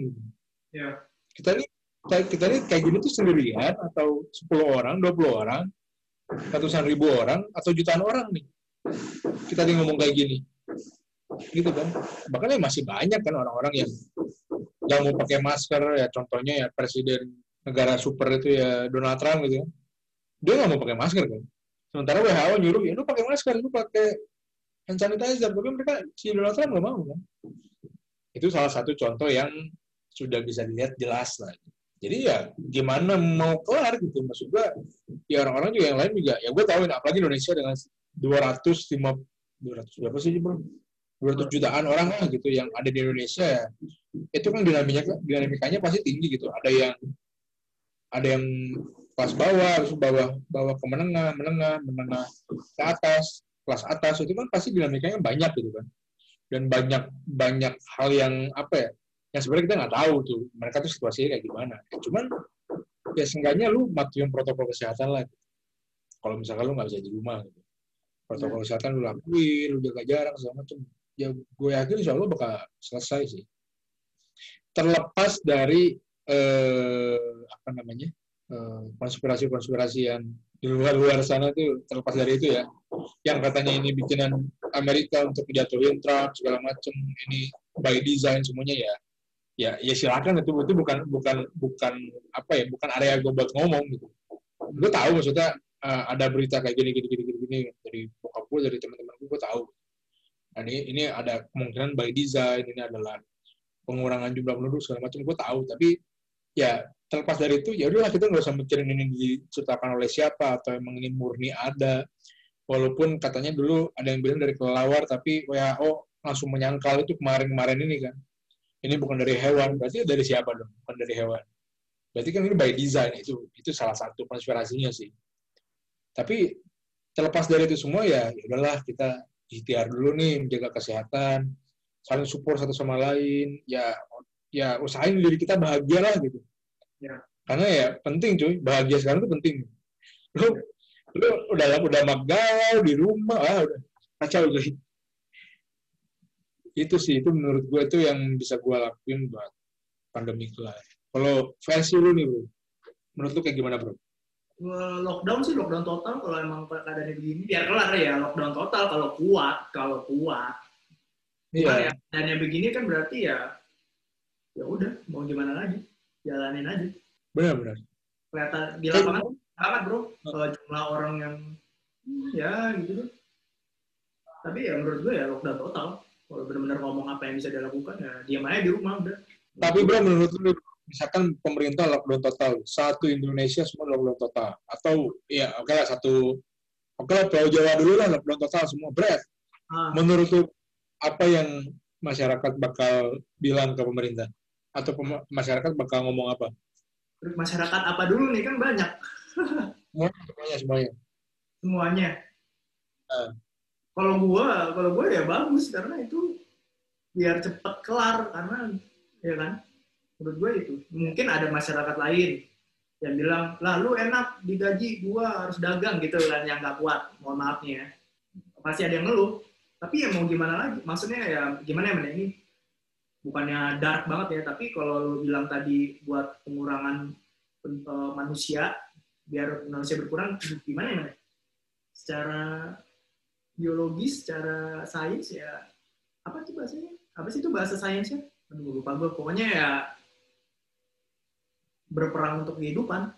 Ya. Kita nih kita nih kayak gini tuh sendirian atau 10 orang, 20 orang, ratusan ribu orang atau jutaan orang nih? Kita nih ngomong kayak gini. Gitu kan? Bahkan ya masih banyak kan orang-orang yang nggak mau pakai masker ya contohnya ya presiden negara super itu ya Donald Trump gitu ya dia nggak mau pakai masker kan? Sementara WHO nyuruh ya lu pakai masker lu pakai hand sanitizer. Tapi mereka si Donald Trump nggak mau kan itu salah satu contoh yang sudah bisa dilihat jelas lah. Jadi ya gimana mau kelar gitu? Maksud gue ya orang-orang juga yang lain juga. Ya gue tahu apalagi Indonesia dengan 205 200 berapa sih bro? 200 jutaan orang lah gitu yang ada di Indonesia. Ya itu kan dinamikanya dinamikanya pasti tinggi gitu. Ada yang ada yang kelas bawah terus bawah bawah ke menengah menengah menengah ke atas kelas atas. Itu kan pasti dinamikanya banyak gitu kan dan banyak banyak hal yang apa ya yang sebenarnya kita nggak tahu tuh mereka tuh situasinya kayak gimana. Cuman ya seenggaknya lu matuin protokol kesehatan lah. Kalau misalkan lu nggak bisa di rumah gitu. protokol ya. kesehatan lu lakuin lu jaga jarak segala macam ya gue yakin insya Allah bakal selesai sih. Terlepas dari eh, apa namanya eh, konspirasi-konspirasi yang di luar-luar sana tuh terlepas dari itu ya. Yang katanya ini bikinan Amerika untuk jatuhin Trump segala macam ini by design semuanya ya. Ya ya silakan itu itu bukan bukan bukan apa ya bukan area gue buat ngomong gitu. Gue tahu maksudnya uh, ada berita kayak gini gini gini gini, gini dari bokap gue dari teman-teman gue gue tahu. Nah, ini ini ada kemungkinan by design ini adalah pengurangan jumlah penduduk segala macam gue tahu. Tapi ya terlepas dari itu ya udahlah kita nggak usah mikirin ini diciptakan oleh siapa atau emang ini murni ada walaupun katanya dulu ada yang bilang dari kelelawar tapi WHO langsung menyangkal itu kemarin-kemarin ini kan ini bukan dari hewan, berarti dari siapa dong? Bukan dari hewan. Berarti kan ini by design itu itu salah satu konspirasinya sih. Tapi terlepas dari itu semua ya, ya udahlah kita ikhtiar dulu nih menjaga kesehatan, saling support satu sama lain, ya ya usahain diri kita bahagia lah gitu. Ya. Karena ya penting cuy, bahagia sekarang itu penting. Lu lu udah udah magal di rumah, ah udah kacau gitu itu sih itu menurut gue itu yang bisa gue lakuin buat pandemi kelar. Kalau versi lu nih bro, menurut lu kayak gimana bro? Lockdown sih lockdown total kalau emang keadaannya begini biar kelar ya lockdown total kalau kuat kalau kuat. Iya. Yeah. keadaannya begini kan berarti ya ya udah mau gimana lagi jalanin aja. Benar benar. Kelihatan di lapangan sangat bro. Kalau jumlah orang yang ya gitu tuh. Tapi ya menurut gue ya lockdown total. Kalau benar-benar ngomong apa yang bisa dilakukan ya diam aja di rumah udah. Tapi bro menurut lu misalkan pemerintah lockdown total satu Indonesia semua lockdown total. Atau ya oke okay lah satu oke okay lah Pulau Jawa dulu lah lockdown total semua berat ah. menurut lu apa yang masyarakat bakal bilang ke pemerintah? Atau masyarakat bakal ngomong apa? Masyarakat apa dulu nih? Kan banyak Semuanya, semuanya, semuanya. semuanya. Ah. Kalau gua, kalau gua ya bagus karena itu biar cepet kelar karena ya kan? Menurut gua itu. Mungkin ada masyarakat lain yang bilang lah lu enak digaji gua harus dagang gitu kan yang nggak kuat. Mohon maaf nih ya. Pasti ada yang ngeluh. Tapi ya mau gimana lagi? Maksudnya ya gimana ya ini bukannya dark banget ya tapi kalau lu bilang tadi buat pengurangan pen- eh, manusia biar manusia berkurang gimana ya secara biologis secara sains ya apa sih bahasanya? Apa sih itu bahasa sainsnya? Aduh lupa gue pokoknya ya berperang untuk kehidupan.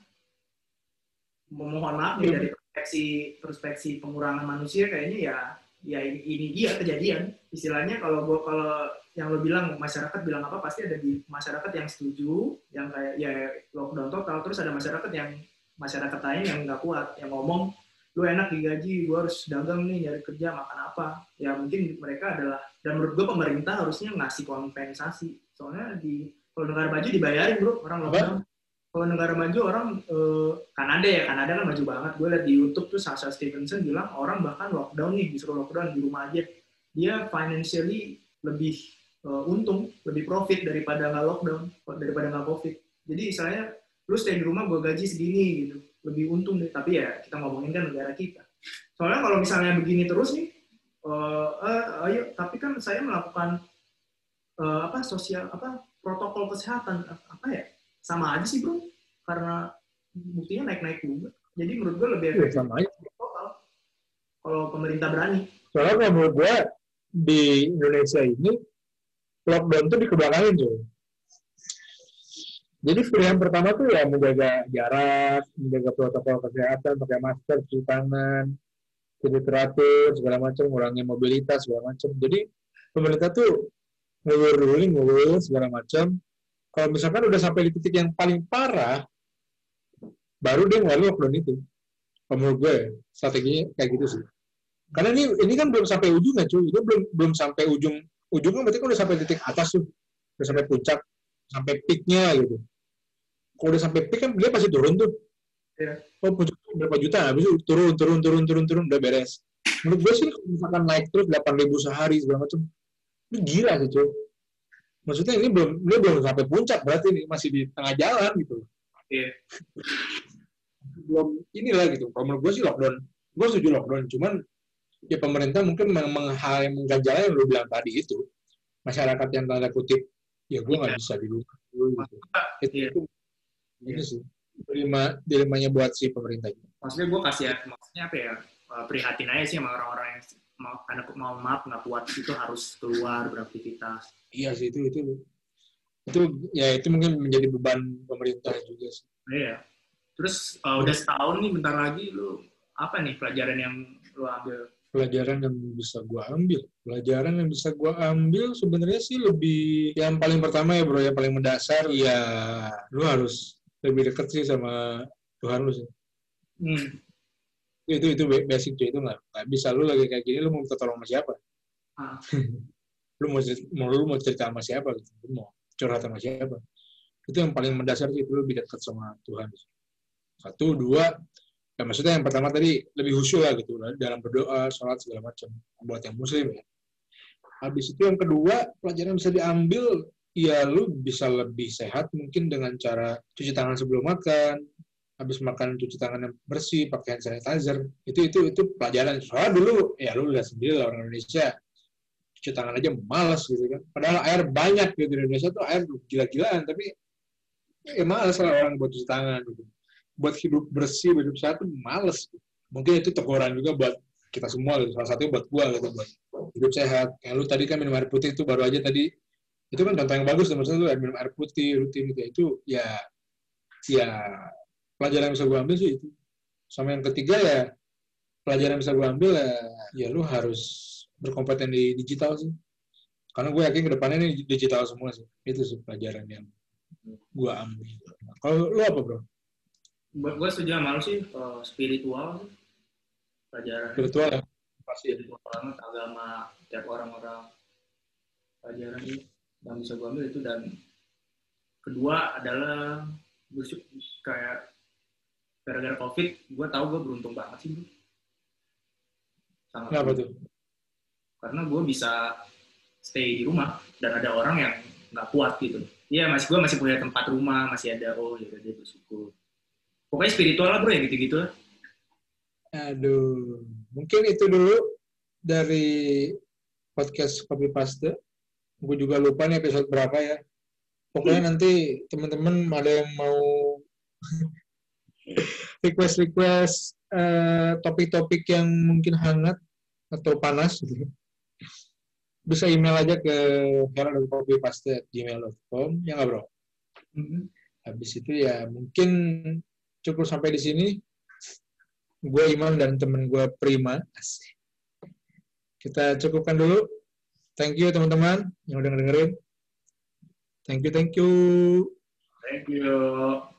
Mohon maaf nih dari perspeksi perspeksi pengurangan manusia kayaknya ya ya ini, ini dia kejadian. Istilahnya kalau gua kalau yang lo bilang masyarakat bilang apa pasti ada di masyarakat yang setuju yang kayak ya lockdown total. Terus ada masyarakat yang masyarakat lain yang nggak kuat yang ngomong lu enak digaji gua harus dagang nih nyari kerja makan apa? Ya mungkin mereka adalah dan menurut gua pemerintah harusnya ngasih kompensasi. Soalnya di kalau negara maju dibayarin bro orang lockdown. Kalau negara maju orang eh, Kanada ya Kanada kan maju banget. Gue liat di YouTube tuh Sasha Stevenson bilang orang bahkan lockdown nih disuruh lockdown di rumah aja. Dia financially lebih eh, untung lebih profit daripada nggak lockdown daripada nggak covid. Jadi saya lu stay di rumah gue gaji segini gitu. Lebih untung deh. Tapi ya kita ngomongin kan negara kita. Soalnya kalau misalnya begini terus nih eh, eh, ayo. Tapi kan saya melakukan eh, apa sosial apa protokol kesehatan. Apa ya? Sama aja sih bro. Karena buktinya naik-naik juga. Jadi menurut gue lebih Ya, efektif sama aja. total kalau pemerintah berani. Soalnya kalau menurut gue di Indonesia ini lockdown tuh dikebelakangin cuy. Jadi pilihan pertama tuh ya menjaga jarak, menjaga protokol kesehatan, pakai masker, cuci tangan, jadi teratur, segala macam, ngurangi mobilitas, segala macam. Jadi pemerintah tuh ngulur ruling, ngulur segala macam. Kalau misalkan udah sampai di titik yang paling parah, baru dia ngeluarin lockdown itu. Menurut gue, ya, strateginya kayak gitu sih. Karena ini ini kan belum sampai ujungnya cuy. Itu belum belum sampai ujung. Ujungnya berarti kan udah sampai titik atas tuh. Udah sampai puncak, sampai peaknya gitu. Kalau udah sampai peak kan dia pasti turun tuh. Iya. Oh puncak berapa juta, habis itu turun, turun, turun, turun, turun, udah beres. Menurut gue sih kalau misalkan naik terus 8 ribu sehari segala macam, ini gila sih cuy. Maksudnya ini belum ini belum sampai puncak berarti ini masih di tengah jalan gitu. Iya. Belum inilah gitu. Kalau menurut gue sih lockdown, gue setuju lockdown. Cuman ya pemerintah mungkin meng meng hal yang mengganjalnya yang lu bilang tadi itu masyarakat yang tanda kutip ya gue nggak Iya. bisa di rumah gitu. Itu, Iya. Itu ini sih dilema dilemanya buat si pemerintah maksudnya gue kasih maksudnya apa ya eh, prihatin aja sih sama orang-orang yang mau karena mau maaf nggak kuat itu harus keluar beraktivitas. Iya sih itu itu. Itu ya itu mungkin menjadi beban pemerintah juga sih. iya. Terus eh, udah setahun nih bentar lagi lu apa nih pelajaran yang lu ambil? Pelajaran yang bisa gua ambil, pelajaran yang bisa gua ambil sebenarnya sih lebih yang paling pertama ya bro, yang paling mendasar ya lu harus lebih dekat sih sama Tuhan lu sih. hmm. Itu itu basic itu nggak nggak bisa lu lagi kayak gini lu mau minta tolong sama siapa? Ah. *laughs* lu mau mau lu mau cerita sama siapa gitu? Lu mau curhat sama siapa? Itu yang paling mendasar sih itu lu lebih dekat sama Tuhan. Satu, dua, ya maksudnya yang pertama tadi lebih khusyuk lah gitu dalam berdoa, sholat segala macam buat yang muslim ya. Habis itu yang kedua pelajaran yang bisa diambil ya lu bisa lebih sehat mungkin dengan cara cuci tangan sebelum makan, habis makan cuci tangan yang bersih, pakai hand sanitizer. Itu itu itu pelajaran. Soalnya dulu ya lu lihat sendiri lah orang Indonesia cuci tangan aja malas gitu kan. Padahal air banyak gitu di Indonesia tuh air gila-gilaan tapi ya malas lah orang buat cuci tangan gitu. Buat hidup bersih, hidup sehat tuh males. Mungkin itu teguran juga buat kita semua gitu. Salah satunya buat gua gitu buat hidup sehat. Kayak lu tadi kan minum air putih itu baru aja tadi itu kan contoh yang bagus tuh maksudnya lu minum air putih rutin gitu ya. itu ya ya pelajaran yang bisa gue ambil sih itu. Sama yang ketiga ya pelajaran yang bisa gue ambil ya ya lu harus berkompeten di digital sih. Karena gue yakin ke depannya ini digital semua sih. Itu sih pelajaran yang gue ambil. Kalau lu apa bro? Buat gue setuju sama lu sih spiritual sih. pelajaran. Virtual ya? Pasti spiritual banget agama tiap orang-orang pelajaran ini yang bisa gue ambil itu dan kedua adalah bersyukur kayak gara-gara covid gue tahu gue beruntung banget sih sangat Kenapa tuh? karena gue bisa stay di rumah dan ada orang yang nggak kuat gitu Iya, mas gue masih punya tempat rumah, masih ada oh ya dia bersyukur. Pokoknya spiritual lah bro ya gitu-gitu lah. Aduh, mungkin itu dulu dari podcast Copy Paste. Gue juga lupa nih episode berapa ya. Pokoknya nanti teman-teman ada yang mau *laughs* request-request eh, topik-topik yang mungkin hangat atau panas gitu. Bisa email aja ke hello.copypaste@gmail.com ya nggak bro? Habis itu ya mungkin cukup sampai di sini. Gue Iman dan temen gue Prima. Kita cukupkan dulu. Thank you teman-teman yang udah dengerin. Thank you, thank you. Thank you.